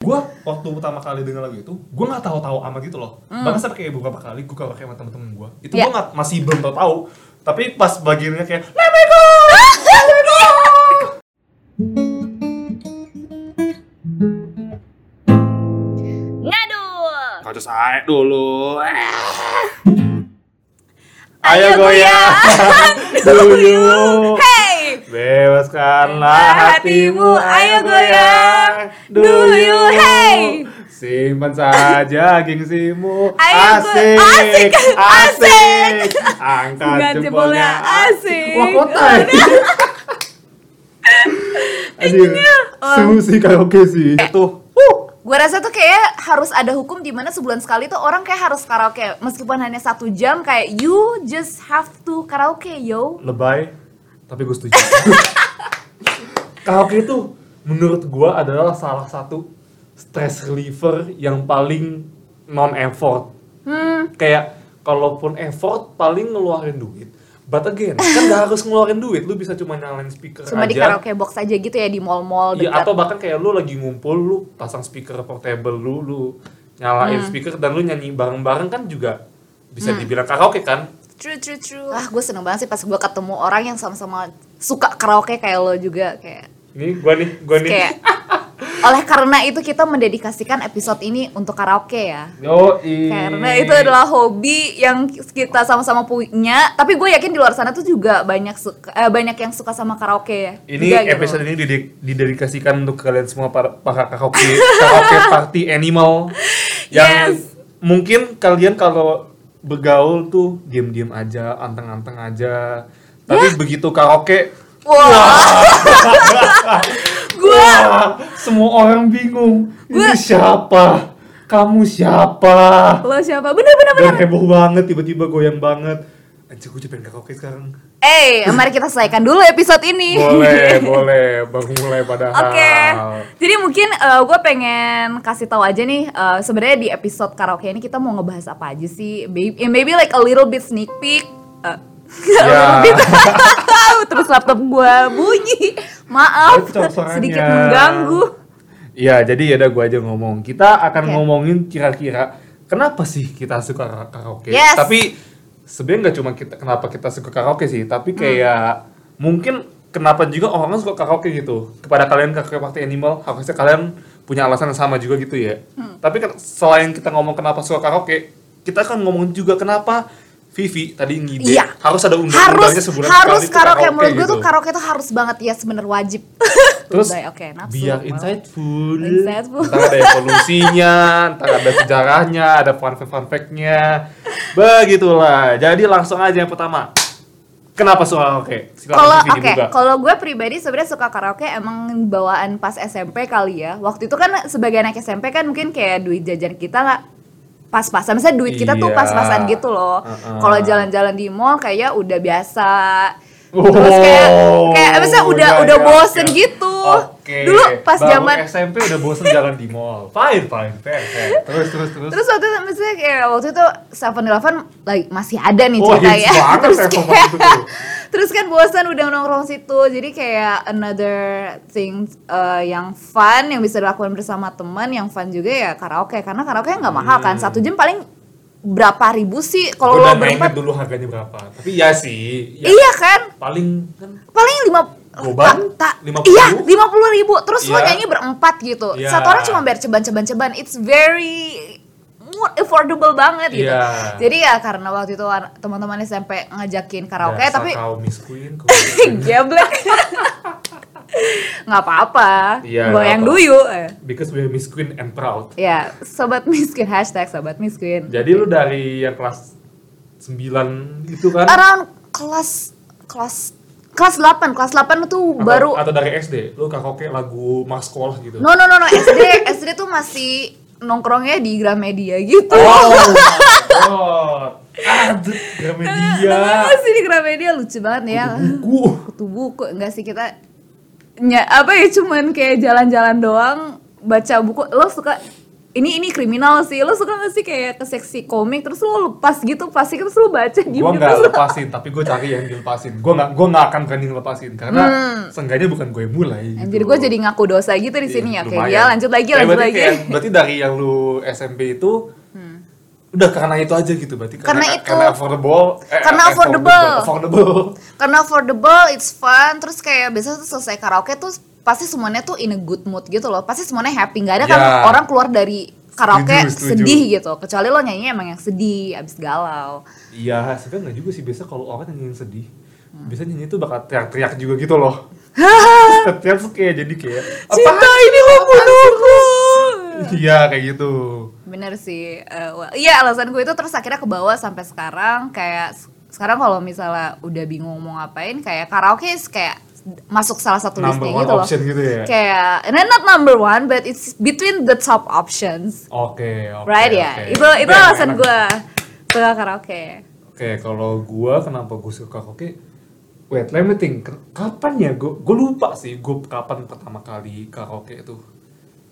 gue waktu pertama kali denger lagu itu gue nggak tahu-tahu amat gitu loh. Bahkan sampai kayak beberapa kali gue karaoke sama temen-temen gue itu Ya. gue nggak masih belum tahu tahu tapi pas bagiannya kayak let me go! Let me go! Ngadul. kau saya dulu. Ayo ayo goyang. Dulu. Hey. Bebaskanlah hatimu, ayo goyang. Dulu, hey. Simpan saja gengsimu. Asik, asik, asik. Angkat jempolnya, asik. Wah kota Aduh, seru sih karaoke sih. Itu, uh, Gue rasa tuh kayak harus ada hukum di mana sebulan sekali tuh orang kayak harus karaoke. Meskipun hanya satu jam kayak you just have to karaoke yo. lebay Tapi gue setuju. Karaoke itu menurut gua adalah salah satu stress reliever yang paling non effort Hmm, kayak kalaupun effort paling ngeluarin duit. But again kan gak harus ngeluarin duit. Lu bisa cuma nyalain speaker cuma di aja. karaoke box aja gitu ya di mall-mall Iya, atau bahkan kayak lu lagi ngumpul lu pasang speaker portable lu lu nyalain Hmm. speaker dan lu nyanyi bareng-bareng kan juga bisa dibilang karaoke kan True, true, true. Ah, gue seneng banget sih pas gue ketemu orang yang sama-sama suka karaoke kayak lo juga kayak ini gua nih gua nih kayak oleh karena itu kita mendedikasikan episode ini untuk karaoke ya. yo Karena itu adalah hobi yang kita sama-sama punya, tapi gue yakin di luar sana tuh juga banyak suka, eh, banyak yang suka sama karaoke ya. ini Juga gitu. episode ini dide- didedikasikan untuk kalian semua para, para karaoke karaoke party animal yang Yes. mungkin kalian kalau bergaul tuh diem-diem aja, anteng-anteng aja. Tapi begitu karaoke, Wah, gue wah, semua orang bingung. Ini Gua- siapa? Kamu siapa? lo siapa? Bener bener bener. Dan heboh banget, tiba-tiba goyang banget. Anjir, gue jadi pengen karaoke sekarang. Eh, mari kita selesaikan dulu episode ini. Boleh, boleh. Baru mulai padahal. Oke, jadi mungkin gue pengen kasih tahu aja nih eh, sebenarnya di episode karaoke ini kita mau ngebahas apa aja sih? Maybe, maybe like a little bit sneak peek. Eh, Ya. little bit. Terus laptop gue bunyi. Maaf, sedikit mengganggu. Iya, jadi ya udah gue aja ngomong. Kita akan Oke. ngomongin kira-kira kenapa sih kita suka kara- karaoke. Yes. Tapi sebenarnya nggak cuma kita kenapa kita suka karaoke sih, tapi Hmm. kayak mungkin kenapa juga orang suka karaoke gitu. Kepada kalian karaoke party animal, harusnya kalian punya alasan yang sama juga gitu ya. Hmm. Tapi kan selain kita ngomong kenapa suka karaoke, kita akan ngomong juga kenapa Vivi tadi ngide Iya. harus ada undang-undangnya sebulan harus sekali tuh karaoke menurut gue gitu. tuh karaoke tuh harus banget ya bener wajib. Terus oke, nafsu. biar insightful. Insightful. Ntar ada evolusinya, ntar ada sejarahnya, ada fun fact fun fact-nya. Begitulah. Jadi langsung aja yang pertama. Kenapa suka karaoke? Silakan Kalau oke, kalau gue pribadi sebenarnya suka karaoke emang bawaan pas SMP kali ya. Waktu itu kan sebagai anak SMP kan mungkin kayak duit jajan kita nggak pas-pasan. Misalnya duit kita tuh Iya. pas-pasan gitu loh. Uh-uh. Kalau jalan-jalan di mall kayak udah biasa. Oh, Terus kayak kayak misalnya udah ya, udah ya, bosen ya. gitu. Oke. Dulu pas zaman SMP udah bosen jalan di mall. Fine, fine, fair, fair. Terus, terus, terus. Terus waktu itu misalnya kayak waktu itu 7-Eleven like, masih ada nih Wah, cerita hits ya. Terus 7-Eleven kayak. Terus kan bosan udah nongkrong situ. Jadi kayak another thing uh, yang fun yang bisa dilakukan bersama teman, yang fun juga ya karaoke karena karaoke nggak mahal kan. Satu jam paling berapa ribu sih kalau lo berempat? dulu harganya berapa. Tapi ya sih. Ya, Iya kan? Paling kan Paling lima Goban? tak, 50 iya lima puluh ribu terus lo Iya. nyanyi berempat gitu Iya. satu orang cuma bayar ceban-ceban-ceban it's very affordable banget gitu Iya. jadi ya karena waktu itu an- teman-teman SMP ngajakin karaoke dasar tapi kau Miss Queen. kau- geblek nggak apa-apa goyang nggak apa. duyu. Because we're Miss Queen and proud. ya sobat miskin hashtag sobat miskin Jadi lu dari yang kelas 9 itu kan? around kelas kelas kelas 8 kelas 8 tuh Atau- baru atau dari SD, lu karaoke lagu mas sekolah gitu. no no no no SD SD tuh masih nongkrongnya di Gramedia gitu Oh, oh, aduh, Gramedia. masih di Gramedia lucu banget ya Buku. kutu buku enggak sih kita nya apa ya cuman kayak jalan-jalan doang baca buku lo suka ini ini kriminal sih lo suka gak sih kayak ke seksi komik terus lo lepas gitu pasti terus lo baca gitu gue nggak lepasin tapi gue cari yang dilepasin gue nggak gue nggak akan berani lepasin karena seenggaknya bukan gue mulai gitu. Hmm. Anjir gue jadi ngaku dosa gitu di sini ya Iya, kayak ya lanjut lagi Kayak lanjut berarti lagi Hmm. kayak- berarti dari yang lu SMP itu udah karena itu aja gitu berarti Karena itu. karena affordable eh, Karena eh, affordable. affordable. karena affordable it's fun. Terus kayak biasanya tuh selesai karaoke tuh pasti semuanya tuh in a good mood gitu loh. Pasti semuanya happy. Nggak ada kan Ya. orang keluar dari karaoke Setuju, setuju. sedih gitu. Kecuali lo nyanyi emang yang sedih abis galau. Iya sebenarnya nggak juga sih. Biasa kalau orang nyanyi yang sedih biasanya nyanyi itu bakal teriak-teriak juga gitu loh. Setiap tuh kayak jadi kayak cinta ini membunuhku iya kayak gitu bener sih Eh, well, iya alasan gue itu terus akhirnya ke bawah sampai sekarang kayak sekarang kalau misalnya udah bingung mau ngapain kayak karaoke kayak masuk salah satu number listnya gitu loh option gitu ya kayak and not number one but it's between the top options oke oke right ya oke. itu itu Enak, alasan gue suka karaoke Oke, kalau gua kenapa gua suka karaoke? Wait, let me think. Kapan ya? Gua, gua lupa sih gua kapan pertama kali karaoke itu.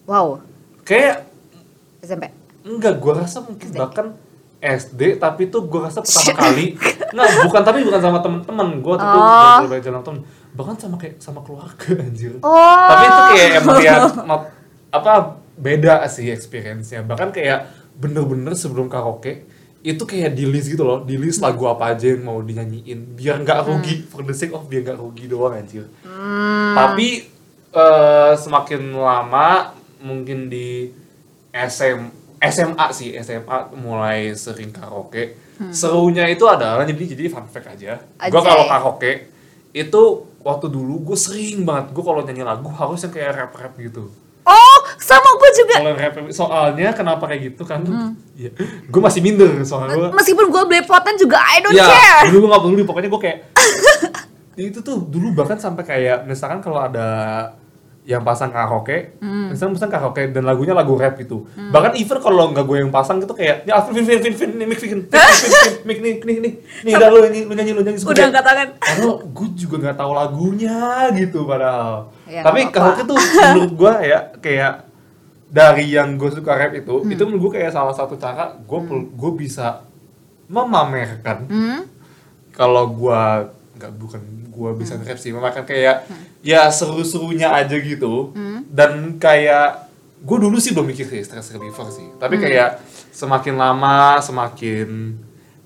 wow Kayak SMP enggak, gua rasa mungkin bahkan SD, tapi tuh gua rasa pertama kali. Enggak, bukan tapi bukan sama temen-temen. Gua tuh Oh. belajar sama temen. Bahkan sama kayak sama keluarga anjir. Oh. Tapi itu kayak emang ya not- apa beda sih experience-nya. Bahkan kayak bener-bener sebelum karaoke itu kayak di list gitu loh. Di list lagu apa aja yang mau dinyanyiin. Biar nggak rugi for the sake of biar nggak rugi doang anjir. Tapi eh, semakin lama mungkin di SM SMA sih SMA mulai sering karaoke. Serunya itu adalah jadi jadi fun fact aja. Gue kalau karaoke itu waktu dulu gue sering banget gue kalau nyanyi lagu harus yang kayak rap rap gitu. Oh sama gue juga. Kalau rap soalnya kenapa kayak gitu kan? Ya, gue masih minder soalnya gue meskipun gue belepotan juga I don't ya care. dulu gue nggak peduli pokoknya gue kayak itu tuh dulu bahkan sampai kayak misalkan kalau ada yang pasang karaoke, misalnya misalnya karaoke dan lagunya lagu rap gitu. Bahkan even kalau nggak gue yang pasang gitu kayak, ya Alvin, Vin, Vin, Vin, nih, Mik, Vin, Mik, nih, nih, nih, nih, udah lu nyanyi, lu nyanyi, lu nyanyi. udah angkat tangan Padahal gue juga nggak tahu lagunya gitu padahal. Ya, Tapi karaoke tuh menurut gue ya kayak dari yang gue suka rap itu, Hmm. itu menurut gue kayak salah satu cara gue gue bisa memamerkan hmm? kalau gua nggak bukan gua bisa nge-rap sih memakan kayak ya seru-serunya aja gitu. Dan kayak gua dulu sih belum mikir sih stress reliever sih. Tapi kayak semakin lama semakin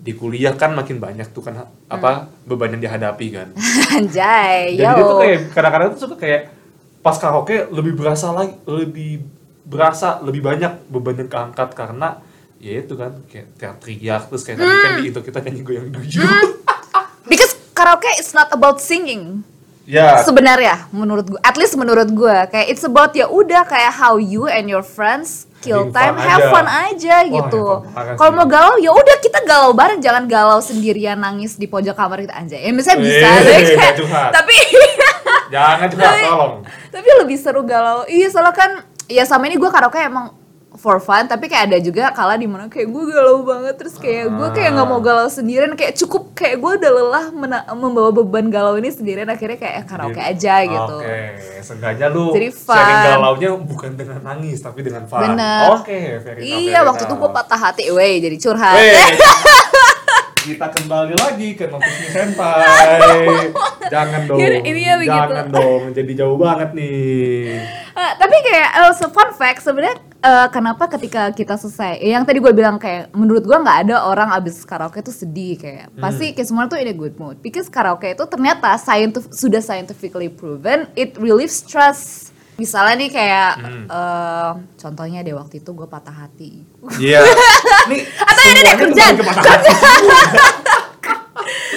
di kuliah kan makin banyak tuh kan apa beban yang dihadapi kan. Anjay dan itu kayak kadang-kadang tuh suka kayak pas karaoke lebih berasa lagi lebih berasa lebih banyak beban yang keangkat karena ya itu kan kayak teriak terus kayak tadi kan di itu kita nyanyi goyang duyung because karaoke is not about singing. Ya. Sebenarnya menurut gue at least menurut gue kayak it's about ya udah kayak how you and your friends kill time fun have aja. fun aja Wah, gitu. banget kalau mau galau ya udah kita galau bareng jangan galau sendirian nangis di pojok kamar kita anjay ya misalnya bisa Eh, deh, kayak- tapi jangan juga tolong. tapi lebih seru galau. Iya soalnya kan ya sama ini gue karaoke emang for fun tapi kayak ada juga kala di mana kayak gue galau banget terus kayak gue kayak nggak mau galau sendirian kayak cukup kayak gue udah lelah membawa beban galau ini sendirian akhirnya kayak eh, karaoke aja gitu. Oke seenggaknya lu Jadi sharing fun. galaunya bukan dengan nangis tapi dengan fun. Bener. oke very enough, iya waktu itu gue patah hati weh jadi curhat. Weh, kita kembali lagi ke notis senpai. Jangan dong ini ya begitu. jangan dong jadi jauh banget nih. Eh, tapi kayak uh, so fun fact sebenarnya eh, kenapa ketika kita selesai? Yang tadi gue bilang kayak menurut gue nggak ada orang abis karaoke tuh sedih kayak pasti kayak semua tuh in a good mood. Because karaoke itu ternyata scientific, sudah scientifically proven it relieves stress. Misalnya nih kayak eh, contohnya deh waktu itu gue patah hati. Iya. Nih Atau ini deh, semuanya kerjaan. kembali ke patah hati semua.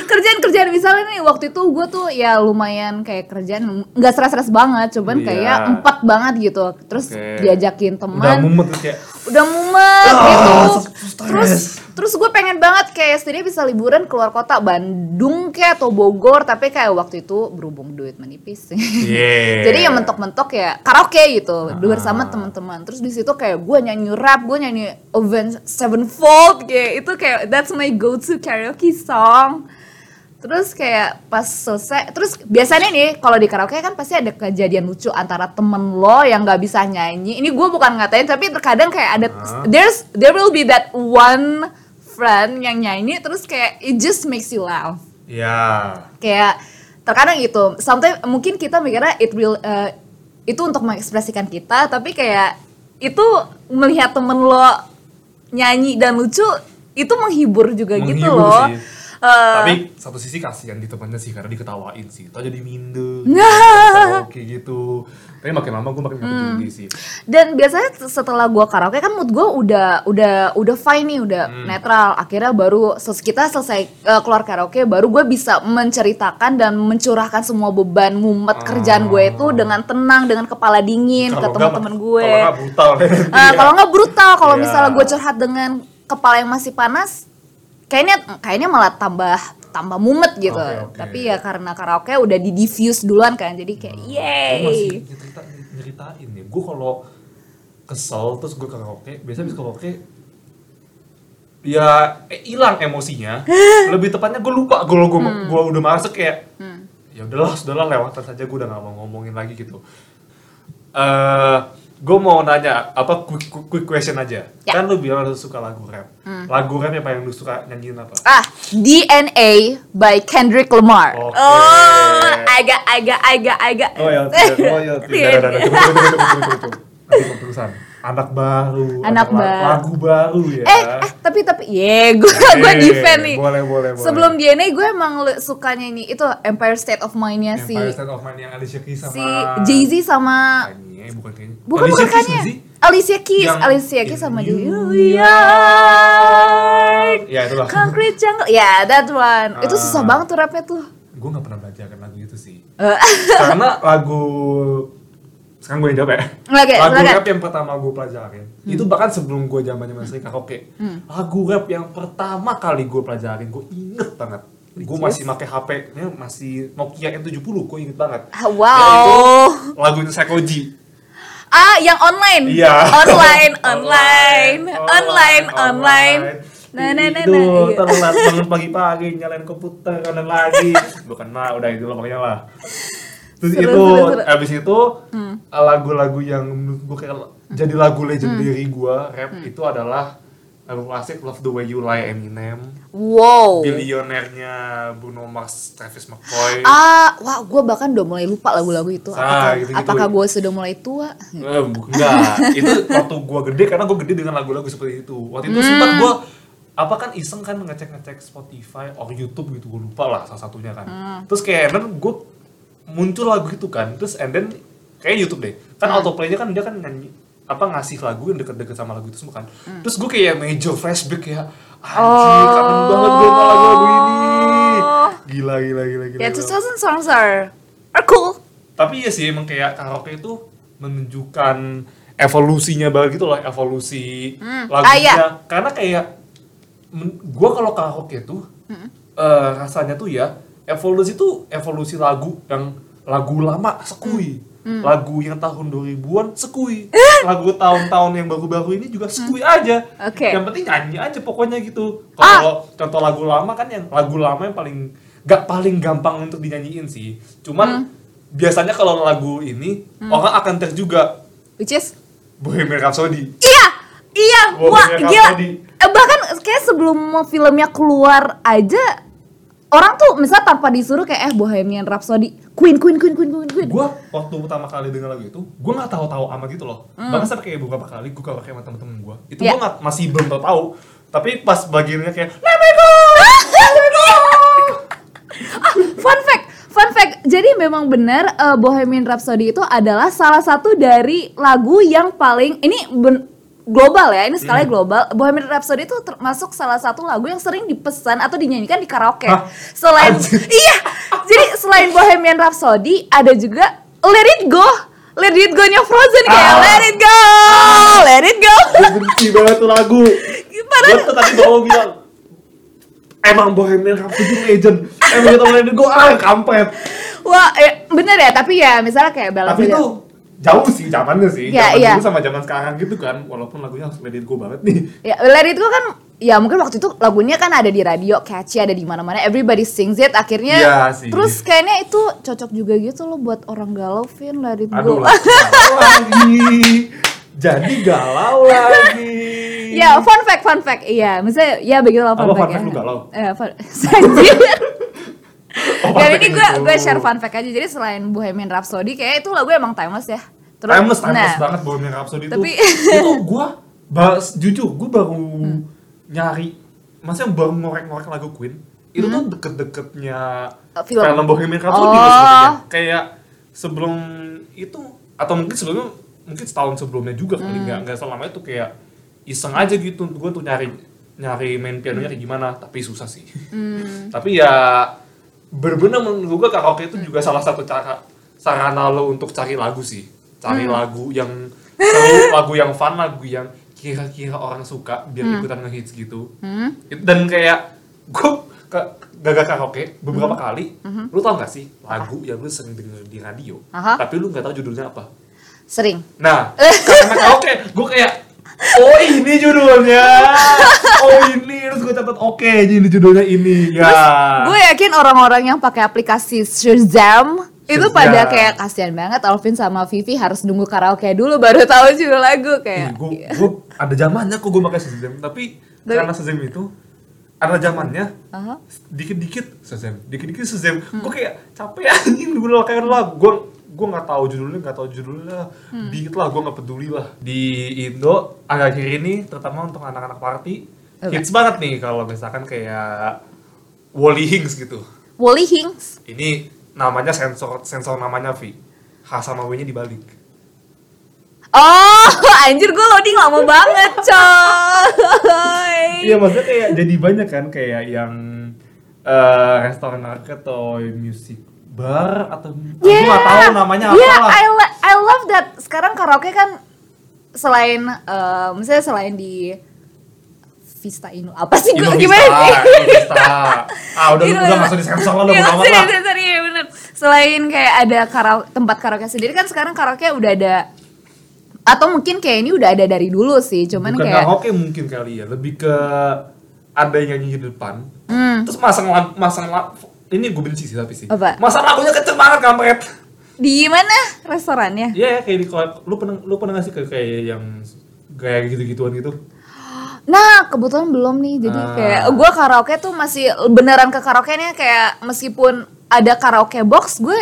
Kerjaan kerjaan misalnya nih waktu itu gue tuh ya lumayan kayak kerjaan nggak stres-stres banget cuman Iya. kayak empat banget gitu terus Oke. diajakin udah teman mumet kayak udah mumet Ah, gitu stres. terus terus gue pengen banget kayak setidaknya bisa liburan keluar kota Bandung kayak atau Bogor tapi kayak waktu itu berhubung duit menipis Yeah. jadi ya mentok-mentok ya karaoke gitu Ah. bersama teman-teman terus di situ kayak gue nyanyi rap gue nyanyi Avenged Sevenfold kayak itu kayak that's my go to karaoke song Terus kayak pas selesai, terus biasanya nih kalau di karaoke kan pasti ada kejadian lucu antara temen lo yang nggak bisa nyanyi. Ini gue bukan ngatain, tapi terkadang kayak ada Hah? there's there will be that one friend yang nyanyi terus kayak it just makes you laugh. Ya. Kayak terkadang gitu. Sometimes mungkin kita mikirnya it will uh, itu untuk mengekspresikan kita, tapi kayak itu melihat temen lo nyanyi dan lucu itu menghibur juga gitu Menghibur loh. sih. Eh, Tapi satu sisi kasihan di temannya sih karena diketawain sih. Tau jadi minder. Nah. Oke gitu. Tapi makin lama gue makin nggak Hmm. peduli sih. dan biasanya setelah gua karaoke kan mood gua udah udah udah fine nih udah Hmm. netral akhirnya baru kita selesai eh, keluar karaoke baru gue bisa menceritakan dan mencurahkan semua beban mumet kerjaan gue itu dengan tenang dengan kepala dingin ke Ah. Kalau nggak, teman-teman gue Kalau nggak brutal. Eh, kalau nggak brutal kalau Iya. misalnya gue curhat dengan kepala yang masih panas kayaknya kayaknya malah tambah tambah mumet gitu Oke, oke. tapi ya karena karaoke udah di diffuse duluan kan jadi kayak Gue yeay masih nyerita, nyeritain ya. Gue kalau kesel terus gue karaoke, biasanya habis karaoke ya eh, hilang emosinya. Lebih tepatnya gue lupa kalau gue Hmm. gua udah masuk kayak ya udahlah, sudahlah lewatan saja gue udah gak mau ngomongin lagi gitu. Eh gue mau nanya apa quick, quick, quick question aja. Ya. Kan lu bilang lu suka lagu rap. Lagu rap yang paling lu suka nyanyiin apa? Ah, DNA by Kendrick Lamar. Oke. Oh, agak agak agak agak. Royalty, royalty. Dah, dah, dah, dah. Tunggu, tunggu, tunggu, tunggu, Anak baru. Anak la- baru. Lagu baru ya. Eh, eh, tapi tapi ye, gue gue Eh, defend nih. Boleh, boleh, boleh. Sebelum DNA gue emang sukanya ini itu Empire State of Mind-nya si Empire State of Mind yang Alicia Keys sama si Jay-Z sama Kanye, bukan kayaknya. bukan Alicia bukan Kanye. sih? Alicia Keys, Yang Alicia Keys sama Jay York. Ya itulah. Concrete Jungle. Ya, that one. Itu susah Ah. banget tuh rapnya tuh. Gue gak pernah belajar lagu itu sih. Eh, Karena lagu sekarang gue yang jawab ya. Oke, lagu silakan. rap yang pertama gue pelajarin itu bahkan sebelum gue zaman zaman sering karaoke. Lagu rap yang pertama kali gue pelajarin gue inget banget. Gue masih pakai HP, nya masih Nokia N70, gue inget banget. Wow. Yaitu lagunya Psychoji. Ah, yang online. Iya. Online, online, online, online. Nah, nah, nah, nah. Telat bangun pagi-pagi, nyalain komputer, kanan lagi. Bukan nah, udah itu lah makanya lah. Terus Seru, itu, seru, seru. abis itu lagu-lagu yang menurut gue kayak jadi lagu legendary gue, rap itu adalah lagu klasik Love the Way You Lie Eminem, Wow. Billionaire-nya Bruno Mars, Travis McCoy. Ah, wah, gue bahkan udah mulai lupa lagu-lagu itu. Ah, Apakah, gitu-gitu. apakah gue sudah mulai tua? Eh, enggak, itu waktu gua gede karena gua gede dengan lagu-lagu seperti itu. Waktu itu sempat Hmm. gua apa kan iseng kan ngecek-ngecek Spotify or YouTube gitu gua lupa lah salah satunya kan. Hmm. Terus kayak then gua muncul lagu itu kan. Terus and then kayak YouTube deh. Kan Hmm. autoplay-nya kan dia kan nyanyi apa ngasih lagu yang deket-deket sama lagu itu semua kan. Hmm. Terus gua kayak major flashback kayak anjir kangen banget gua sama lagu-lagu ini. Gila gila gila gila. Ya, gila. 2000 songs are, are cool. Tapi ya sih emang kayak karaoke itu menunjukkan evolusinya banget gitu loh, evolusi Hmm. lagunya. Ah. Karena kayak gua kalau karaoke tuh eh, rasanya tuh ya evolusi tuh evolusi lagu yang lagu lama sekui. Hmm. Lagu yang tahun 2000-an sekui. lagu tahun-tahun yang baru-baru ini juga sekui aja. Hmm. Oke. Yang penting nyanyi aja pokoknya gitu. Ah. Kalau contoh lagu lama kan yang lagu lama yang paling gak paling gampang untuk dinyanyiin sih. Cuman Hmm. biasanya kalau lagu ini orang akan ter juga Which is Bohemian Rhapsody. Iya, iya, Wah, wah Bohemian gila. Rhapsody. Eh, bahkan kayak sebelum filmnya keluar aja orang tuh misal tanpa disuruh kayak eh Bohemian Rhapsody, Queen, Queen, Queen, Queen, Queen, Queen. Gua waktu pertama kali denger lagu itu, gua nggak tahu-tahu amat gitu loh. Bahkan sampai kayak beberapa kali gua kalau sama temen-temen gua, itu. Iya. gua nggak masih belum tahu tahu. Tapi pas bagiannya kayak Let me go, let me go. Fun fact, fun fact. Jadi memang benar eh, Bohemian Rhapsody itu adalah salah satu dari lagu yang paling ini ben- global ya, ini skalanya Hmm. global. Bohemian Rhapsody itu termasuk salah satu lagu yang sering dipesan atau dinyanyikan di karaoke. Hah? Selain Anjir. iya, jadi selain Bohemian Rhapsody ada juga Let It Go. Let It Go-nya Frozen kayak Ah. Let It Go, Let It Go. Benci banget tuh lagu. Gimana? Tuh tadi bawa bilang Emang Bohemian Rhapsody legend. Emang kita mulai gue ah kampret. Wah, eh, bener ya, tapi ya misalnya kayak Bella Tapi itu jauh sih zamannya sih. Iya, Zaman iya. dulu sama zaman sekarang gitu kan. Walaupun lagunya harus Let It Go banget nih. Ya, Let It Go kan ya mungkin waktu itu lagunya kan ada di radio catchy ada di mana-mana everybody sings it akhirnya Iya sih. terus kayaknya itu cocok juga gitu loh buat orang galau Vin let it Aduh, go galau lagi. Jadi galau lagi. ya fun fact fun fact iya misalnya ya begitu lah fun Apa fact fun fact ya lu galau? Eh, fun. Oh, Dan fun ini gue gue share fun fact aja jadi selain Bohemian Rhapsody kayak itu lagu emang timeless ya Terus, timeless, timeless nah, banget Bohemian Rhapsody Tapi- itu. itu gua bahas jujur, gua baru Hmm. nyari maksudnya baru ngorek-ngorek lagu Queen. Itu tuh deket-deketnya Uh, film. film Bohemian Rhapsody Oh. sebenarnya. Kayak sebelum itu atau mungkin sebelumnya mungkin setahun sebelumnya juga kali Hmm. nggak selama itu kayak iseng aja gitu gua tuh nyari nyari main pianonya kayak gimana tapi susah sih Hmm. tapi ya bener-bener menurut gua karaoke itu juga salah satu cara sarana lo untuk cari lagu sih cari lagu yang seru lagu yang fun lagu yang kira-kira orang suka biar ikutan ngehits gitu. Hmm. Dan kayak gua ke gagal karaoke beberapa kali lu tau gak sih lagu yang lu sering denger di radio Aha. tapi lu nggak tahu judulnya apa? Sering. Nah, karena karaoke, gue kayak, oh ini judulnya, oh ini, terus gue catat oke, ini judulnya ini, ya. gue yakin orang-orang yang pakai aplikasi Shazam itu pada kayak kasihan banget Alvin sama Vivi harus nunggu karaoke dulu baru tahu judul lagu kayak gue, gue ada zamannya kok gue pakai Shazam, tapi Tapi- karena Shazam itu ada zamannya, Aha. dikit-dikit Shazam, dikit-dikit Shazam, gue kayak capek anjing gue pakai lah, gue gue nggak tahu judulnya, nggak tahu judulnya, dikit lah, gue nggak peduli lah. Di Indo akhir-akhir ini, terutama untuk anak-anak party, Oke. hits banget nih kalau misalkan kayak Wally Hings gitu. Wally Hinks Ini namanya sensor sensor namanya V. H sama W-nya dibalik. Oh, anjir gue loading lama banget, coy. Iya maksudnya kayak jadi banyak kan kayak yang eh, restoran atau music bar atau gue nggak tahu namanya apa Yeah, lah. I, lo- I love that. Sekarang karaoke kan selain eh, misalnya selain di Vista Inu apa sih gue gimana sih? Vista. Ah udah Indo- udah masuk di sensor lah udah Iya, bodo amat sorry, lah. sorry, sorry, iya, bener. Selain kayak ada karaoke, tempat karaoke sendiri kan sekarang karaoke udah ada atau mungkin kayak ini udah ada dari dulu sih, cuman Bukan kayak karaoke mungkin kali ya, lebih ke ada yang nyanyi di depan. Hmm. Terus masang lamp, masang lamp, ini gue benci sih tapi sih. Apa? Masang lagunya kenceng banget kampret. di mana restorannya? Iya kayak di lu pernah lu pernah ngasih ke kayak yang kayak gitu-gituan gitu. Nah, kebetulan belum nih. Jadi Ah. kayak gue karaoke tuh masih beneran ke karaoke-nya kayak meskipun ada karaoke box, gue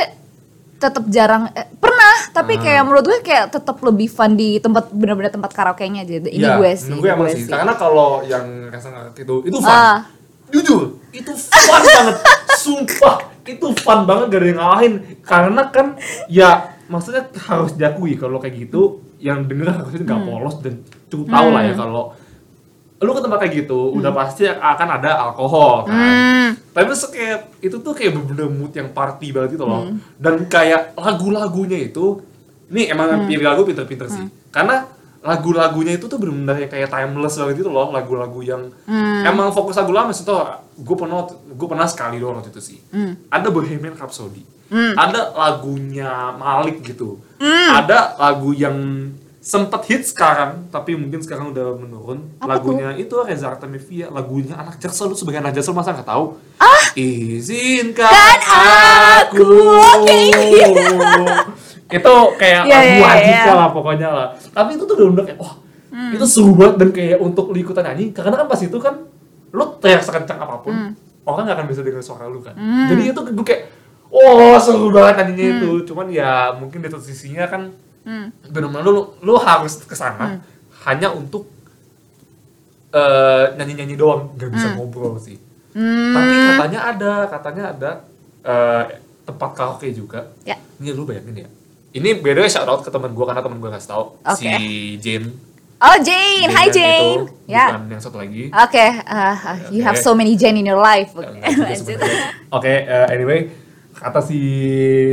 tetap jarang eh, pernah, tapi Ah. kayak menurut gue kayak tetap lebih fun di tempat bener-bener tempat karaoke-nya aja. Ini Iya, gue sih. gue emang sih. Karena kalau yang itu itu fun. Ah. Jujur, itu fun banget. Sumpah, itu fun banget gak ada yang ngalahin. Karena kan ya maksudnya harus diakui kalau kayak gitu yang denger harusnya nggak Hmm. polos dan cukup tahu lah ya kalau lu ke tempat kayak gitu udah pasti akan ada alkohol kan. Hmm. Tapi terus kayak itu tuh kayak bener-bener mood yang party banget gitu Hmm. loh. Dan kayak lagu-lagunya itu, nih emang Hmm. pilih lagu pinter-pinter sih. Karena lagu-lagunya itu tuh bener-bener yang kayak timeless banget gitu loh, lagu-lagu yang Hmm. emang fokus lagu lama sih tuh. Gue pernah, gue pernah sekali doang waktu itu sih. Hmm. Ada Bohemian Rhapsody, ada lagunya Malik gitu, ada lagu yang sempat hit sekarang tapi mungkin sekarang udah menurun. Apa lagunya itu Reza Artamevia lagunya anak jaksel. Lu sebagai anak jaksel masa nggak tahu? Ah! izinkan Kan aku. Oke, iya. itu kayak Iya, lagu iya, wajib iya. lah pokoknya lah. Tapi itu tuh udah kayak wah itu seru banget dan kayak untuk lu ikutan nyanyi. Karena kan pas itu kan lu teriak sekencang apa pun orang nggak akan bisa dengar suara lu kan. Jadi itu gue kayak oh seru banget nyanyinya itu. Cuman ya mungkin di satu sisinya kan Hmm. benar-benar lu lu harus ke sana hanya untuk eh, nyanyi-nyanyi doang nggak bisa ngobrol sih Hmm. tapi katanya ada katanya ada eh, tempat karaoke juga Ya. ini lu bayangin ya ini beda shout out ke teman gua karena teman gua kasih tahu si Oke. Jane Oh Jane, hi Jane. itu, Ya. bukan yang satu lagi Oke, uh, you have Oke. so many Jane in your life. Oke, Nggak juga lanjut. sebenarnya. Oke, eh, anyway, kata si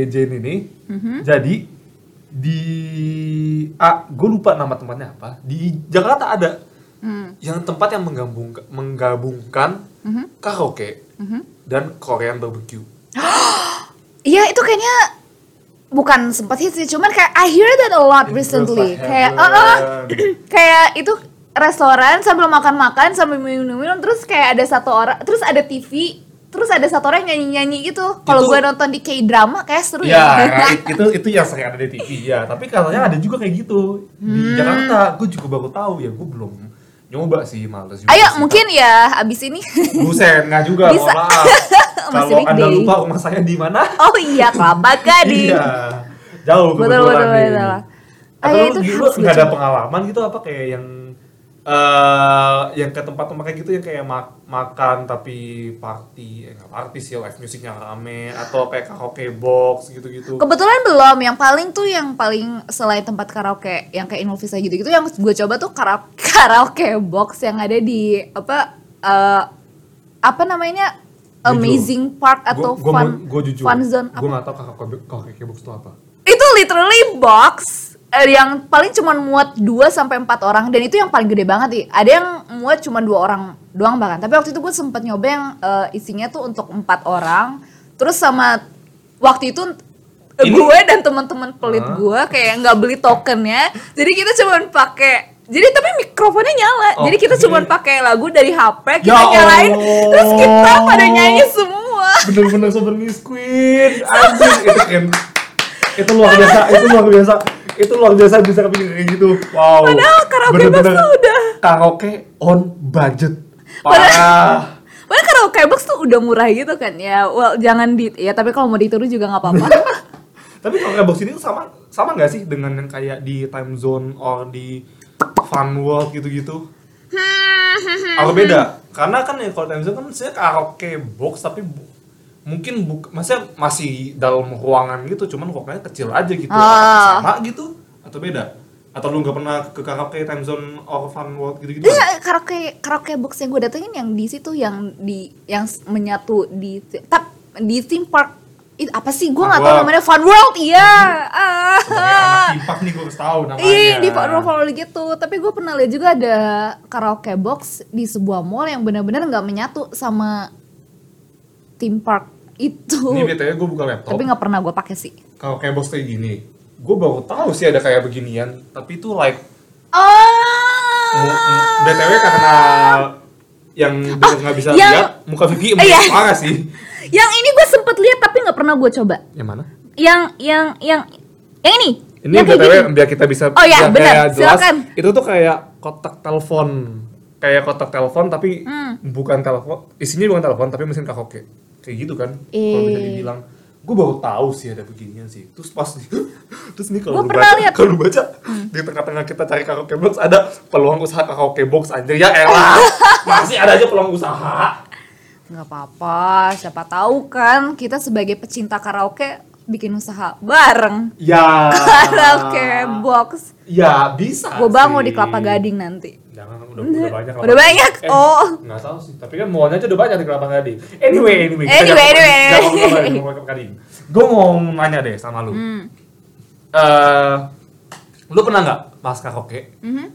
Jane ini, Mhm. jadi di, ah, gue lupa nama tempatnya apa. Di Jakarta ada Hmm. yang tempat yang menggabung, menggabungkan Mhm. karaoke dan Korean barbecue. Iya itu kayaknya bukan sempat hit sih, cuman kayak I hear that a lot recently. Lah, Kayak, uh, uh, kayak itu restoran sambil makan-makan sambil minum-minum terus kayak ada satu orang terus ada TV terus ada satu orang yang nyanyi-nyanyi gitu kalau gue nonton di K-drama kayak seru Ya, ya, it- itu itu yang sering ada di TV ya. Tapi katanya ada juga kayak gitu di Hmm. Jakarta. Gue juga baru tahu ya. Gue belum nyoba sih, males juga. ayo sih, mungkin ya abis ini. Buset, nggak juga. Bisa. Mohon maaf. Kalau anda lupa rumah saya di mana? oh iya kelapa gading Iya. Jauh betul kebetulan betul nih. betul Atau Ayo, lu, itu lu harus nggak ada pengalaman gitu apa kayak yang eh yang ke tempat-tempat kayak gitu yang kayak mak- makan tapi party, eh party sih live musiknya rame atau kayak karaoke box gitu-gitu. Kebetulan belum. Yang paling tuh yang paling selain tempat karaoke yang kayak Innovisa gitu-gitu yang gue coba tuh kara- karaoke box yang ada di apa eh, apa namanya Jujur. Amazing Park atau Gua- gua fun gua jujur, fun zone gue nggak tahu karaoke box itu apa. Itu literally box yang paling cuman muat 2 sampai 4 orang dan itu yang paling gede banget sih. Ada yang muat cuma dua orang doang bahkan. Tapi waktu itu gue sempet nyoba yang eh, isinya tuh untuk empat orang. Terus sama waktu itu eh, Ini- gue dan teman-teman pelit Hah? gue kayak nggak beli tokennya. Jadi kita cuman pakai jadi tapi mikrofonnya nyala. Jadi kita Oke. cuman pakai lagu dari HP, kita Ya nyalain Allah. terus kita pada nyanyi semua. Bener-bener Miss Queen, anjing itu kan itu luar biasa, itu luar biasa, itu luar biasa bisa kepikiran kayak gitu. Wow. Padahal karaoke box tuh udah. karaoke on budget. Parah. Padahal karaoke box tuh udah murah gitu kan ya. Well, jangan di ya tapi kalau mau ditiru juga nggak apa-apa. Tapi karaoke box ini tuh sama sama nggak sih dengan yang kayak di time zone or di fun world gitu-gitu? Apa beda? Karena kan ya kalau time zone kan saya karaoke box tapi mungkin buk, maksudnya masih dalam ruangan gitu, cuman ruangannya kecil aja gitu. Ah. Sama gitu atau beda? Atau lu nggak pernah ke karaoke time zone or fun world gitu-gitu? Iya, karaoke karaoke box yang gue datengin yang di situ yang di yang menyatu di tap di theme park itu apa sih gue nggak tahu namanya Fun World iya ah Sebagai anak timpak nih gue harus tahu namanya. Iya di Fun World gitu tapi gue pernah lihat juga ada karaoke box di sebuah mall yang benar-benar nggak menyatu sama theme park itu Ini btw gue buka laptop. tapi nggak pernah gue pakai sih kalau kayak box kayak gini, gue baru tahu sih ada kayak beginian. Tapi itu like oh btw karena yang denger nggak bisa yang- lihat muka Vivi iya. emang parah sih. yang ini gue sempet lihat tapi nggak pernah gue coba Yang mana? yang yang yang yang ini Ini yang btw gini. biar kita bisa Oh, iya, biar benar. kayak jelas. Silakan. Itu tuh kayak kotak telepon, kayak kotak telepon tapi Hmm. bukan telepon, isinya bukan telepon tapi mesin karaoke. Kayak gitu kan? Kalau bisa dibilang. Gue baru tahu sih ada beginian sih. Terus pas terus nih kalau lu baca, kalau baca di tengah-tengah kita cari karaoke box ada peluang usaha karaoke box aja ya elah. Masih ada aja peluang usaha. nggak apa-apa siapa tahu kan kita sebagai pecinta karaoke bikin usaha bareng Ya. karaoke box Ya bisa. gue bangun sih. di kelapa gading nanti Jangan udah, udah banyak. Udah banyak? Eh, Oh. Nggak tahu sih. Tapi kan mallnya aja udah banyak di Kelapa Gading. Anyway, anyway. Anyway, anyway, jangan Kelapa Gading. Gue mau nanya deh sama lu. hmm. Eh, lu pernah nggak pas karaoke? Mhm.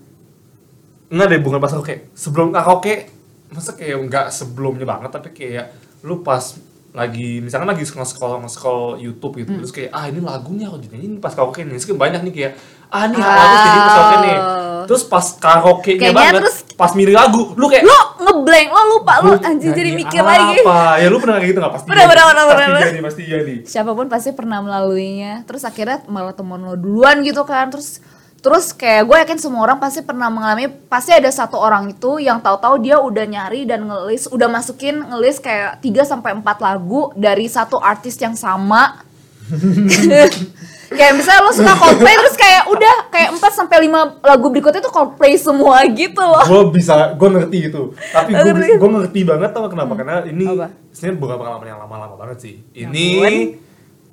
Enggak deh, bukan pas karaoke. Sebelum karaoke, masa kayak nggak sebelumnya banget, tapi kayak lu pas lagi misalkan lagi nge-scroll nge-scroll YouTube gitu Hmm. terus kayak ah ini lagunya kok dinyanyiin pas karaoke nih kayak banyak nih kayak ah ini lagu jadi pas karaoke nih Oh. terus pas karaoke nya Kayaknya banget terus- pas milih lagu lu kayak lo ngeblank lo lupa Lu anjir jadi mikir apa? lagi Ya lu pernah kayak gitu gak? Pasti Pernah, pernah, pernah, Pasti pernah. iya nih, pasti nih siapa pun pasti pernah melaluinya terus akhirnya malah temen lo duluan gitu kan terus terus kayak gue yakin semua orang pasti pernah mengalami pasti ada satu orang itu yang tahu-tahu dia udah nyari dan ngelis udah masukin ngelis kayak 3 sampai 4 lagu dari satu artis yang sama. Kayak misalnya lo suka Coldplay terus kayak udah kayak 4 sampai 5 lagu berikutnya tuh Coldplay semua gitu loh. Gue bisa, gue ngerti itu Tapi gue Ngerti. banget tau kenapa. Karena ini sebenarnya bukan pengalaman yang lama-lama banget sih. Ya Ini ampun.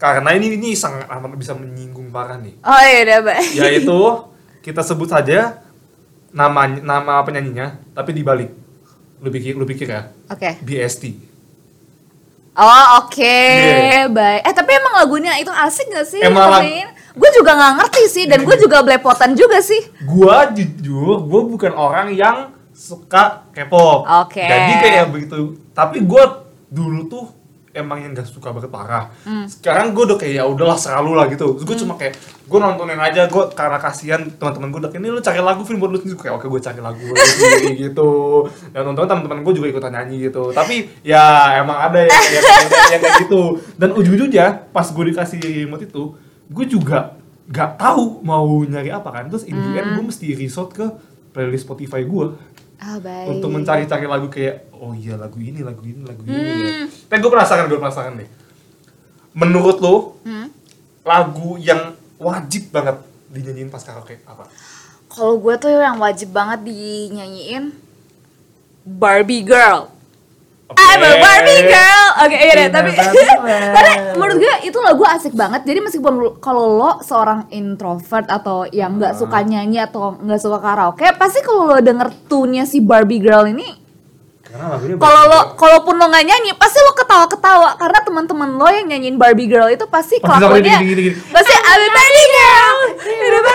Karena ini ini sangat amat bisa menyinggung parah nih oh iya udah baik Yaitu Kita sebut saja Nama, nama penyanyinya Tapi dibalik Lu pikir, lu pikir ya oke BST Oh oke, Iya. baik. Eh tapi emang lagunya itu asik gak sih? Emang Gue juga nggak ngerti sih, dan gue juga belepotan juga sih. Gua jujur, gue bukan orang yang suka K-pop. Oke. Jadi kayak begitu. Tapi gue dulu tuh emang yang gak suka banget parah. Hmm. sekarang gue udah kayak ya udahlah selalu lah gitu. Gue cuma kayak gue nontonin aja gue karena kasihan teman-teman gue udah kayak ini lu cari lagu film buat lu sendiri. Kayak oke gue cari lagu sendiri gitu. Dan nonton teman-teman gue juga ikutan nyanyi gitu. Tapi ya emang ada yang, yang, yang, yang kayak gitu. Dan ujung-ujungnya pas gue dikasih remote itu gue juga gak tahu mau nyari apa kan. Terus in the end gue mesti resort ke playlist Spotify gue Baik. untuk mencari-cari lagu kayak oh iya lagu ini lagu ini lagu ini Hmm. ya. Tapi gue penasaran gue penasaran deh. Menurut lo Hmm? lagu yang wajib banget dinyanyiin pas karaoke apa? Kalau gue tuh yang wajib banget dinyanyiin Barbie Girl. I'm a Barbie girl. Oke, iya deh, Iya, tapi karena menurut gue itu lagu asik banget. Jadi meskipun kalau lo seorang introvert atau yang nggak suka nyanyi atau nggak suka karaoke, pasti kalau lo denger tune-nya si Barbie Girl ini kalau lo kalaupun lo nggak nyanyi pasti lo ketawa-ketawa. Karena teman-teman lo yang nyanyiin Barbie Girl itu pasti kelakuannya pasti I'm a Barbie Girl. Terus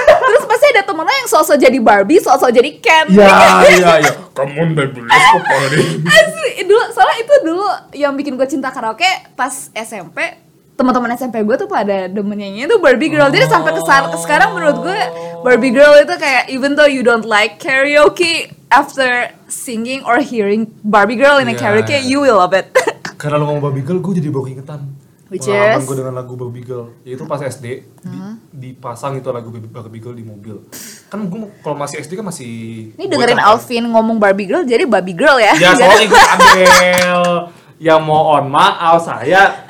pasti ada temen lo yang sosok jadi Barbie sosok jadi Ken Iya iya iya. Baby, let's go party. Asli, dulu soalnya itu dulu yang bikin gue cinta karaoke pas SMP teman-teman SMP gue tuh pada demen nyanyi itu Barbie Girl jadi sampai ke sekarang menurut gue Barbie Girl itu kayak even though you don't like karaoke after singing or hearing Barbie Girl in a Iya. karaoke you will love it Karena lo ngomong Barbie Girl, gue jadi baru ingetan. Which Pengalaman is? gue dengan lagu Barbie Girl, yaitu pas SD di- dipasang itu lagu Barbie Girl di mobil. Kan gue kalau masih SD kan masih. ini dengerin kan. Alvin ngomong Barbie Girl jadi Barbie Girl ya Ya soalnya ikut Adele. Ya mohon maaf saya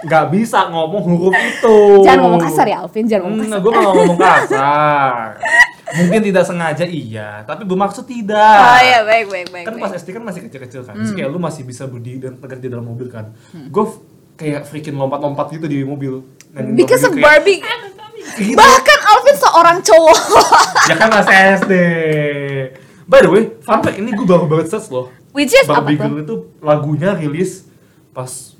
nggak bisa ngomong huruf itu. jangan ngomong kasar ya Alvin jangan ngomong kasar Enggak, gue nggak ngomong kasar. Mungkin tidak sengaja iya, tapi bermaksud tidak. oh iya baik baik baik, kan baik. pas SD kan masih kecil-kecil kan, Terus kayak lu masih bisa berdiri dan tegak di dalam mobil kan. Gue f- kayak freaking lompat-lompat gitu di mobil. Dan because of kayak- Barbie Gitu. bahkan Alvin seorang cowok ya kan masih SD. By the way, fun fact ini gue baru banget search loh. which is apa Barbie tuh Girl itu lagunya rilis pas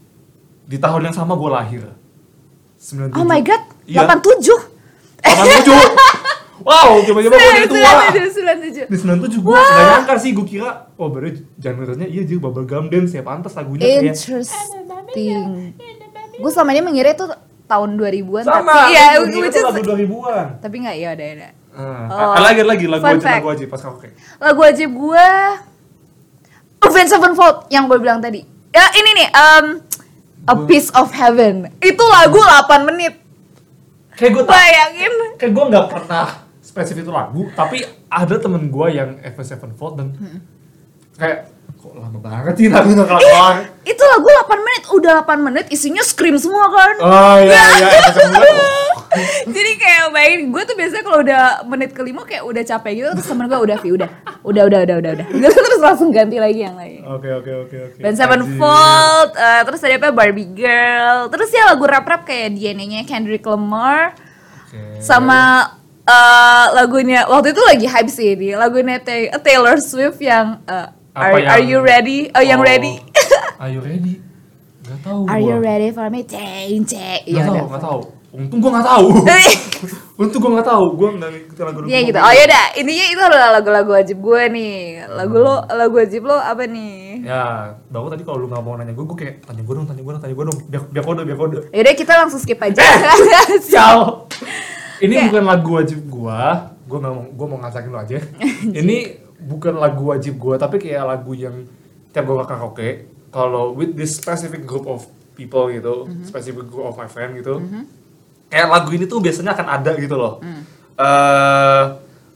di tahun yang sama gue lahir. 97. Oh my god, Iya. 87 87. Wow, coba-coba gue jadi tua. 97 Di 97 gue gak nyangka sih, gue kira Oh baru genre-nya iya jadi bubblegum dance ya pantas lagunya kayak. Interesting. Gue selama ini mengira itu tahun 2000-an Sama, tapi Iya, gue kira which is lagu 2000-an Tapi gak, iya udah udah Ah, Oh, ada lagi ada lagi lagu wajib lagu wajib pas karaoke. Lagu wajib gue Avenged Sevenfold yang gue bilang tadi. Ya ini nih, um, A Piece of Heaven. Itu lagu 8 menit. Kayak gue tak, Bayangin. kayak gue nggak pernah spesifik itu lagu, tapi ada temen gue yang Avenged Sevenfold dan kayak kok lama banget sih lagunya kelar Itu lagu 8 menit, udah 8 menit isinya scream semua kan? Oh iya iya. Sevenfold. Jadi kayak bayangin gue tuh biasanya kalau udah menit kelima kayak udah capek gitu terus temen gue udah Vi udah. Udah udah udah udah udah. Terus langsung ganti lagi yang lain. Oke oke oke oke. Dan Sevenfold, eh, terus tadi apa? Barbie Girl, terus ya lagu rap rap kayak DNA-nya Kendrick Lamar. Sama eh, lagunya waktu itu lagi hype sih ini lagunya Ta- Taylor Swift yang eh, Apa are, yang- are you ready? Oh, yang ready. Are you ready? Gak tahu. are you ready for me? Ceng ceng. Gak Iya tahu, gak tahu. Untung gua gak tahu. Untung gua gak tahu. Gua gak ngikutin lagu Iya gitu. Oh yaudah, intinya itu adalah lagu-lagu wajib gue nih. Lagu lo, lagu wajib lo apa nih? Ya, baru tadi kalau lu gak mau nanya gue, gue kayak tanya gue dong, tanya gue dong, tanya gue dong, biar, biar kode, biar kode. Yaudah kita langsung skip aja. Ciao. Ini Kayak- bukan lagu wajib gua, gua mau, gua mau ngajakin lu aja. Ini bukan lagu wajib gua, tapi kayak lagu yang tiap gua ke karaoke, kalau with this specific group of people gitu, specific group of my friend gitu, kayak lagu ini tuh biasanya akan ada gitu loh. Eh,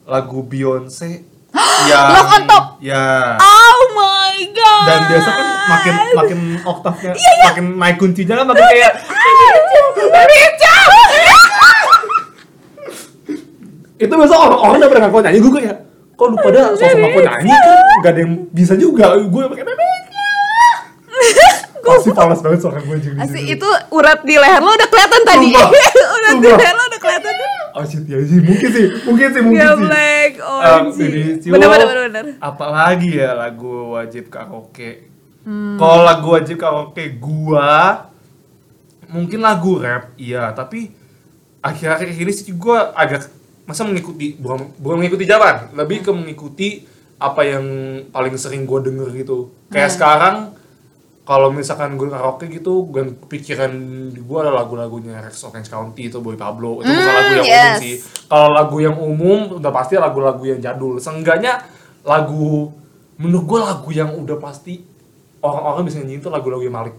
lagu Beyonce yang Love on Top. ya. Oh my god. dan biasa kan makin makin oktavnya Iya, makin naik kuncinya kan makin kayak itu biasa orang-orang udah pada ngaku nyanyi gue kayak kok lu pada sosok ngaku nyanyi kan gak ada yang bisa juga gue pakai pasti panas banget suara gue jadi Asli itu urat di leher lo udah kelihatan tadi. Urat di leher lo udah kelihatan. oh shit ya sih mungkin sih mungkin sih mungkin Ya sih black. Oh, Um, bener bener bener. apalagi ya lagu wajib karaoke Hmm. kalau lagu wajib karaoke gua mungkin lagu rap iya tapi akhir-akhir ini sih gua agak masa mengikuti bukan bukan mengikuti zaman lebih ke mengikuti apa yang paling sering gua denger gitu. Kayak Hmm. sekarang kalau misalkan gue karaoke gitu gue pikiran di gue ada lagu-lagunya Rex Orange County itu Boy Pablo. Itu bukan Mm, lagu yang yes. umum sih. Kalau lagu yang umum udah pasti lagu-lagu yang jadul. Seenggaknya lagu menurut gue lagu yang udah pasti orang-orang bisa nyanyiin itu lagu-lagu yang Malik.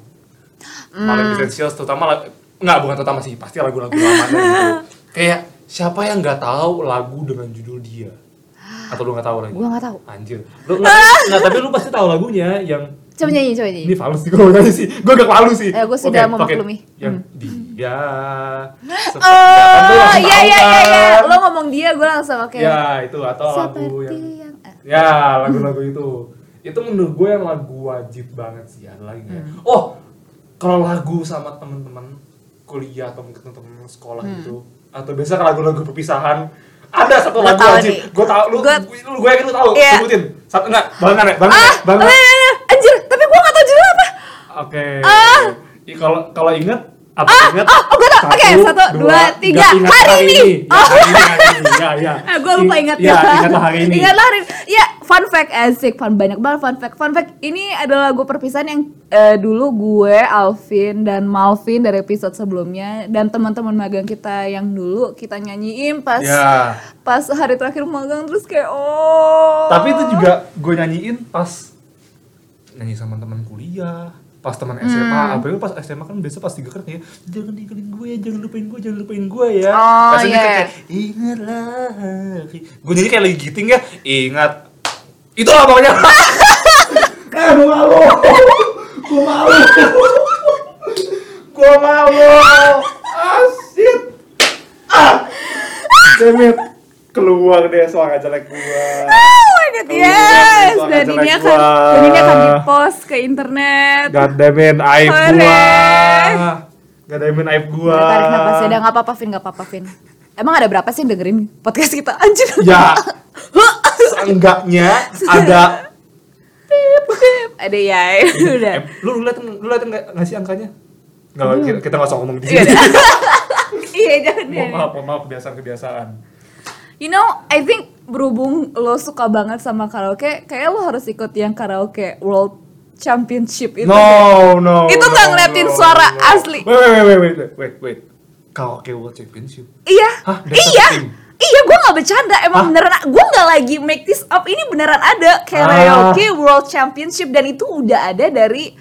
Malik Essentials terutama lag- nggak bukan terutama sih pasti lagu-lagu lama gitu. Kayak siapa yang nggak tahu lagu dengan judul dia atau lu nggak tahu lagi Gua nggak tahu. anjir lu nggak tapi lu pasti tahu lagunya yang Coba nyanyi, coba nyanyi. ini falus sih gue nyanyi sih gue gak malu sih Eh, gua sudah oke. memaklumi. yang Hmm. dia kan Oh, langsung iya iya iya iya. kan? Lo ngomong dia, gue langsung oke. ya itu atau lagu Seperti yang yang eh. ya lagu-lagu itu itu menurut gue yang lagu wajib banget sih ada lagi nggak ya? Hmm. oh kalau lagu sama teman-teman kuliah atau mungkin teman-teman sekolah gitu atau biasa lagu-lagu perpisahan ada satu Gua lagu nih. gue tau lu Gua- lu gue yakin lu tahu Iya. sebutin satu enggak banget ya banget Ah, banget eh, eh, eh, anjir, tapi gue gak tau judulnya apa. Oke. Ah. I- Kalau kalau ingat apa Ah, ingat? oh, oh, gua tahu. Oke, satu, dua, tiga. ingat Hari ini. Ya, hari ini, hari ini. Ya, ya. Eh, gue lupa In- ingat Ya, ingatlah hari ini. Ingatlah hari ini. Ya, fun fact asik, fun banyak banget fun fact. Fun fact ini adalah lagu perpisahan yang eh, dulu gue, Alvin dan Malvin dari episode sebelumnya dan teman-teman magang kita yang dulu kita nyanyiin pas Ya. pas hari terakhir magang terus kayak oh. Tapi itu juga gue nyanyiin pas nyanyi sama teman kuliah, pas teman SMA, Hmm. apalagi pas SMA kan biasa pas tiga kan kayak jangan tinggalin gue ya, jangan lupain gue, jangan lupain gue ya. Oh, Rasanya iya. kayak ingatlah. Gue nyanyi kayak lagi giting ya, ingat. Itulah pokoknya. eh, gue malu. Gue malu. gue malu. Asyik. Ah. Demit. Keluar deh suara jelek gue. Oh my god, Keluar yes. Dan ini akan gua. dan ini akan di-post ke internet. God damn it, aib gua. God damn it, aib gua. Tarik napas ya, udah nggak apa-apa Vin, nggak apa-apa Vin. Emang ada berapa sih yang dengerin podcast kita? Anjir. Ya, seenggaknya ada ada ya, udah. eh, lu lu lihat lu lihat nggak nggak sih angkanya? Nggak, kita, kita nggak usah ngomong di Iya, sini. Iya, jangan Mohon maaf, mohon maaf kebiasaan-kebiasaan. You know, I think berhubung lo suka banget sama karaoke, kayak lo harus ikut yang karaoke World Championship itu. No, no. Itu nggak no, ngeliatin no, suara no. asli. Wait, wait, wait, wait, wait, wait. Karaoke World Championship. Iya, Hah, iya? Iya, gue nggak bercanda. Emang Hah? beneran, gue nggak lagi make this up. Ini beneran ada karaoke World Championship dan itu udah ada dari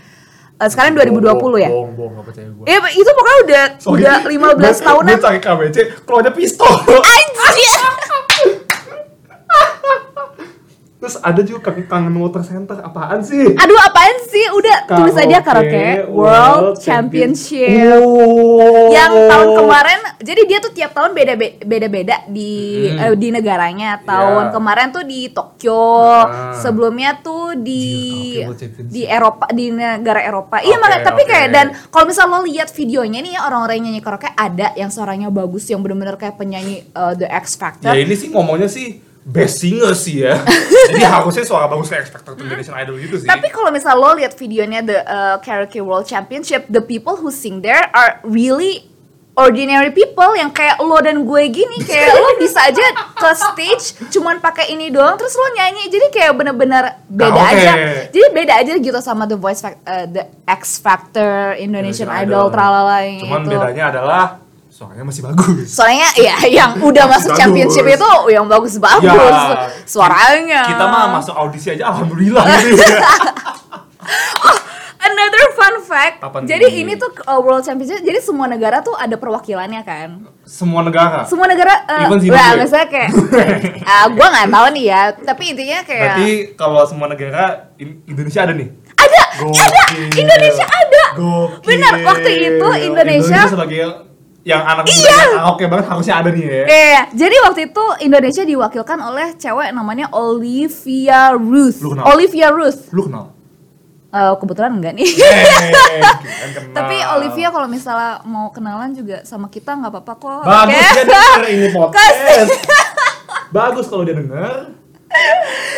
eh, sekarang 2020 ya. Bohong, bohong, nggak percaya gua. Ya itu pokoknya udah Sorry. udah 15 tahunan. Gue cari KBC, keluarnya pistol. Anjir. Terus ada juga kangen, water center, apaan sih? Aduh apaan sih? Udah tulis aja karaoke World Championship. Oh. Yang tahun kemarin, jadi dia tuh tiap tahun beda beda beda di Hmm. eh, di negaranya. Tahun Ya. kemarin tuh di Tokyo, Ah. sebelumnya tuh di Championship. di Eropa, di negara Eropa. Iya Oke, makanya tapi kayak dan kalau misal lo lihat videonya nih orang-orang yang nyanyi karaoke ada yang suaranya bagus yang bener-bener kayak penyanyi uh, The X Factor. Ya ini sih ngomongnya sih best singer sih ya. Jadi harusnya suara bagus kayak Expected Indonesian Idol gitu sih. Tapi kalau misal lo lihat videonya the uh, Karaoke World Championship, the people who sing there are really ordinary people yang kayak lo dan gue gini kayak lo bisa aja ke stage cuman pakai ini doang terus lo nyanyi jadi kayak bener-bener beda Karaoke. aja jadi beda aja gitu sama the voice uh, the X Factor Indonesian, Idol, tralala yang Cuman itu bedanya adalah suaranya masih bagus. soalnya ya yang udah masuk Bagus. championship itu yang bagus-bagus Ya, suaranya Kita mah masuk audisi aja alhamdulillah ya. Another fun fact. Apa nih? jadi ini tuh uh, World Championship. Jadi semua negara tuh ada perwakilannya kan. Semua negara. Semua negara. Uh, Even Zimbabwe. misalnya kayak, ah, gua nggak tahu nih ya. Tapi intinya kayak Berarti kalau semua negara In- Indonesia ada nih. ada, Gokil. ada. Indonesia ada. Gokil. Benar. Waktu itu Indonesia. sebagai yang anak Iya. muda yang oke banget harusnya ada nih ya. Iya, jadi waktu itu Indonesia diwakilkan oleh cewek namanya Olivia Ruth. Lu kenal? Olivia Ruth. Lu kenal? Eh, kebetulan enggak nih. Tapi Olivia kalau misalnya mau kenalan juga sama kita nggak apa-apa kok. Bagus Oke? dia denger ini podcast. Bagus kalau dia denger.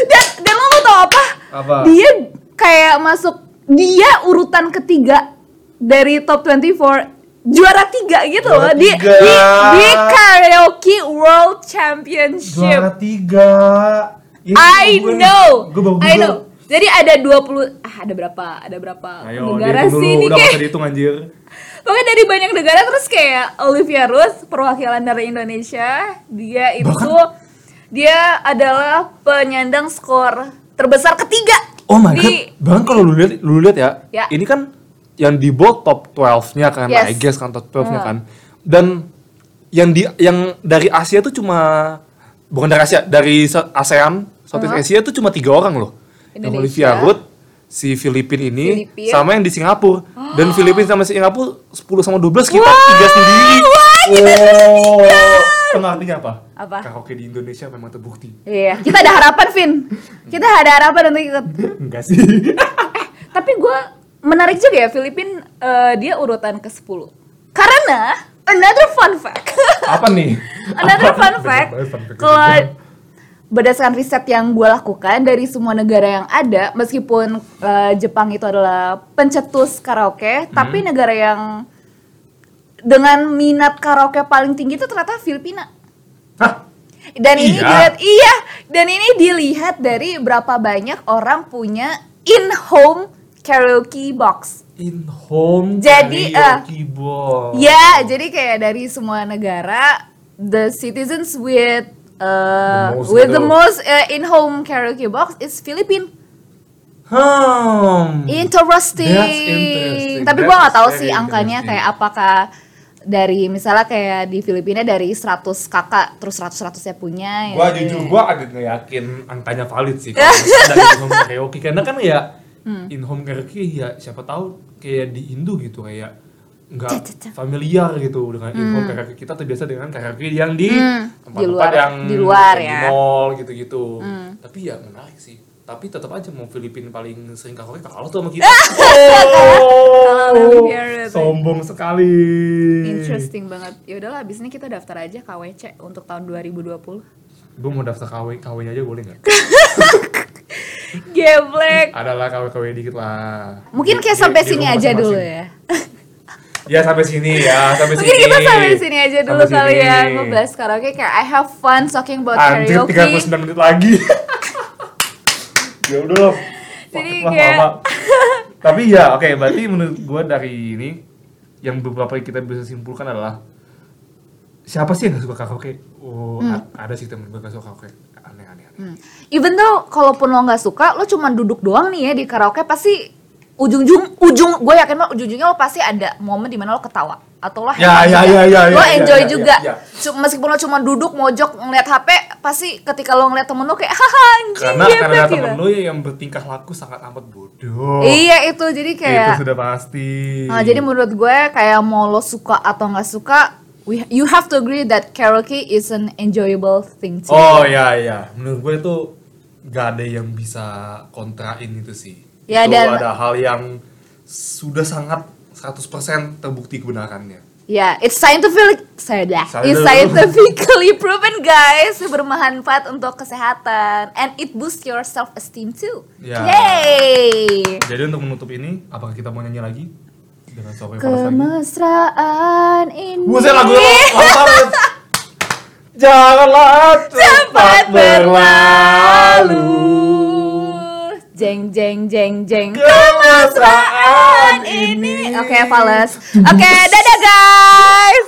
dan dan lo mau tau apa? Apa? Dia kayak masuk dia urutan ketiga dari top 24 juara tiga gitu Juara loh di, tiga. di di karaoke world championship Juara tiga. Ini I gue know Gue baru I Google. know Jadi ada 20 ah ada berapa? Ada berapa Ayo, negara sih ini udah kayak dihitung anjir. Pokoknya dari banyak negara terus kayak Olivia Ruth perwakilan dari Indonesia, dia itu dia adalah penyandang skor terbesar ketiga Oh my di god, bahkan kalau lu lihat lu lihat ya, Ya. ini kan yang di bawah top 12-nya kan, Yes. I guess kan top 12-nya Hmm. kan. Dan yang di yang dari Asia tuh cuma bukan dari Asia, dari se- ASEAN, Southeast Hmm. Asia tuh cuma tiga orang loh. Yang Indonesia. Olivia Ruth, si Filipin ini, Filipin. sama yang di Singapura. Dan Filipin sama Singapura 10 sama 12 kita tiga sendiri. Wow. Tengah artinya apa? Apa? Karaoke di Indonesia memang terbukti. Iya, kita ada harapan, Vin. Kita ada harapan untuk ikut. Enggak sih. Tapi gue menarik juga ya, Filipin eh, dia urutan ke-10. Karena another fun fact. apa nih? another Apa? fun fact. Kalau. Berdasarkan riset yang gue lakukan dari semua negara yang ada, meskipun eh, Jepang itu adalah pencetus karaoke, tapi Hmm. negara yang dengan minat karaoke paling tinggi itu ternyata Filipina. Hah? Dan ini Iya. dilihat iya, dan ini dilihat dari berapa banyak orang punya in-home karaoke box. In home Jadi, karaoke box. Ya, jadi kayak dari semua negara, the citizens with uh, The most with the most uh, in-home karaoke box is Philippine. Hmm. Interesting. That's interesting. Tapi nggak is tahu sih angkanya kayak apakah dari misalnya kayak di Filipina dari 100 kakak terus 100 100 nya punya Gua ya. jujur gua agak nggak yakin angkanya valid sih kalau dari in home karaoke karena kan ya Hmm. in home karaoke ya siapa tahu kayak di Indo gitu kayak nggak familiar gitu dengan in home karaoke kita terbiasa dengan karaoke yang di Hmm, tempat-tempat yang di luar yang di ya. mall gitu-gitu Hmm. tapi ya menarik sih tapi tetap aja mau Filipina paling sering karaoke kalah tuh sama kita oh, sombong sekali Interesting banget. Ya udahlah abis ini kita daftar aja KWC untuk tahun 2020. gue mau daftar KW KW aja boleh nggak Geblek. adalah KW KW dikit lah Mungkin kayak sampai sini aja dulu ya. Ya sampai sini ya sampai Mungkin sini kita sampai sini aja dulu Sampai kali sini. ya ngebahas karaoke kayak I have fun talking about anjir karaoke. 39 menit lagi ya udah loh Jadi kayak- tapi ya oke berarti menurut gua dari ini yang beberapa kita bisa simpulkan adalah siapa sih yang gak suka karaoke oh Hmm. ada sih temen gue gak suka karaoke aneh aneh aneh Hmm. Even though kalaupun lo nggak suka, lo cuma duduk doang nih ya di karaoke pasti ujung-ujung ujung gue yakin banget ujung-ujungnya lo pasti ada momen di mana lo ketawa atau lo Ya, ya, ya, ya, lo ya, enjoy ya, ya, juga ya. Cu- meskipun lo cuma duduk mojok ngeliat HP pasti ketika lo ngeliat temen lo kayak haha anjing karena gepet," karena gitu. temen ya yang bertingkah laku sangat amat bodoh iya itu jadi kayak itu sudah pasti Nah, jadi menurut gue kayak mau lo suka atau nggak suka, we, you have to agree that karaoke is an enjoyable thing too. Oh ya ya, menurut gue itu gak ada yang bisa kontrain itu sih. Ya, itu dan- ada hal yang sudah sangat 100% terbukti kebenarannya. Ya, it's scientific, saya dah. It's Scientific. scientifically proven guys, bermanfaat untuk kesehatan and it boosts your self esteem too. Ya. Yay! Jadi untuk menutup ini, apakah kita mau nyanyi lagi dengan suara? Kemesraan ini. Buset lagu banget. Janganlah cepat berlalu. Jeng jeng jeng jeng. Kemesraan ini. Oke, Fales. Oke, dadah guys.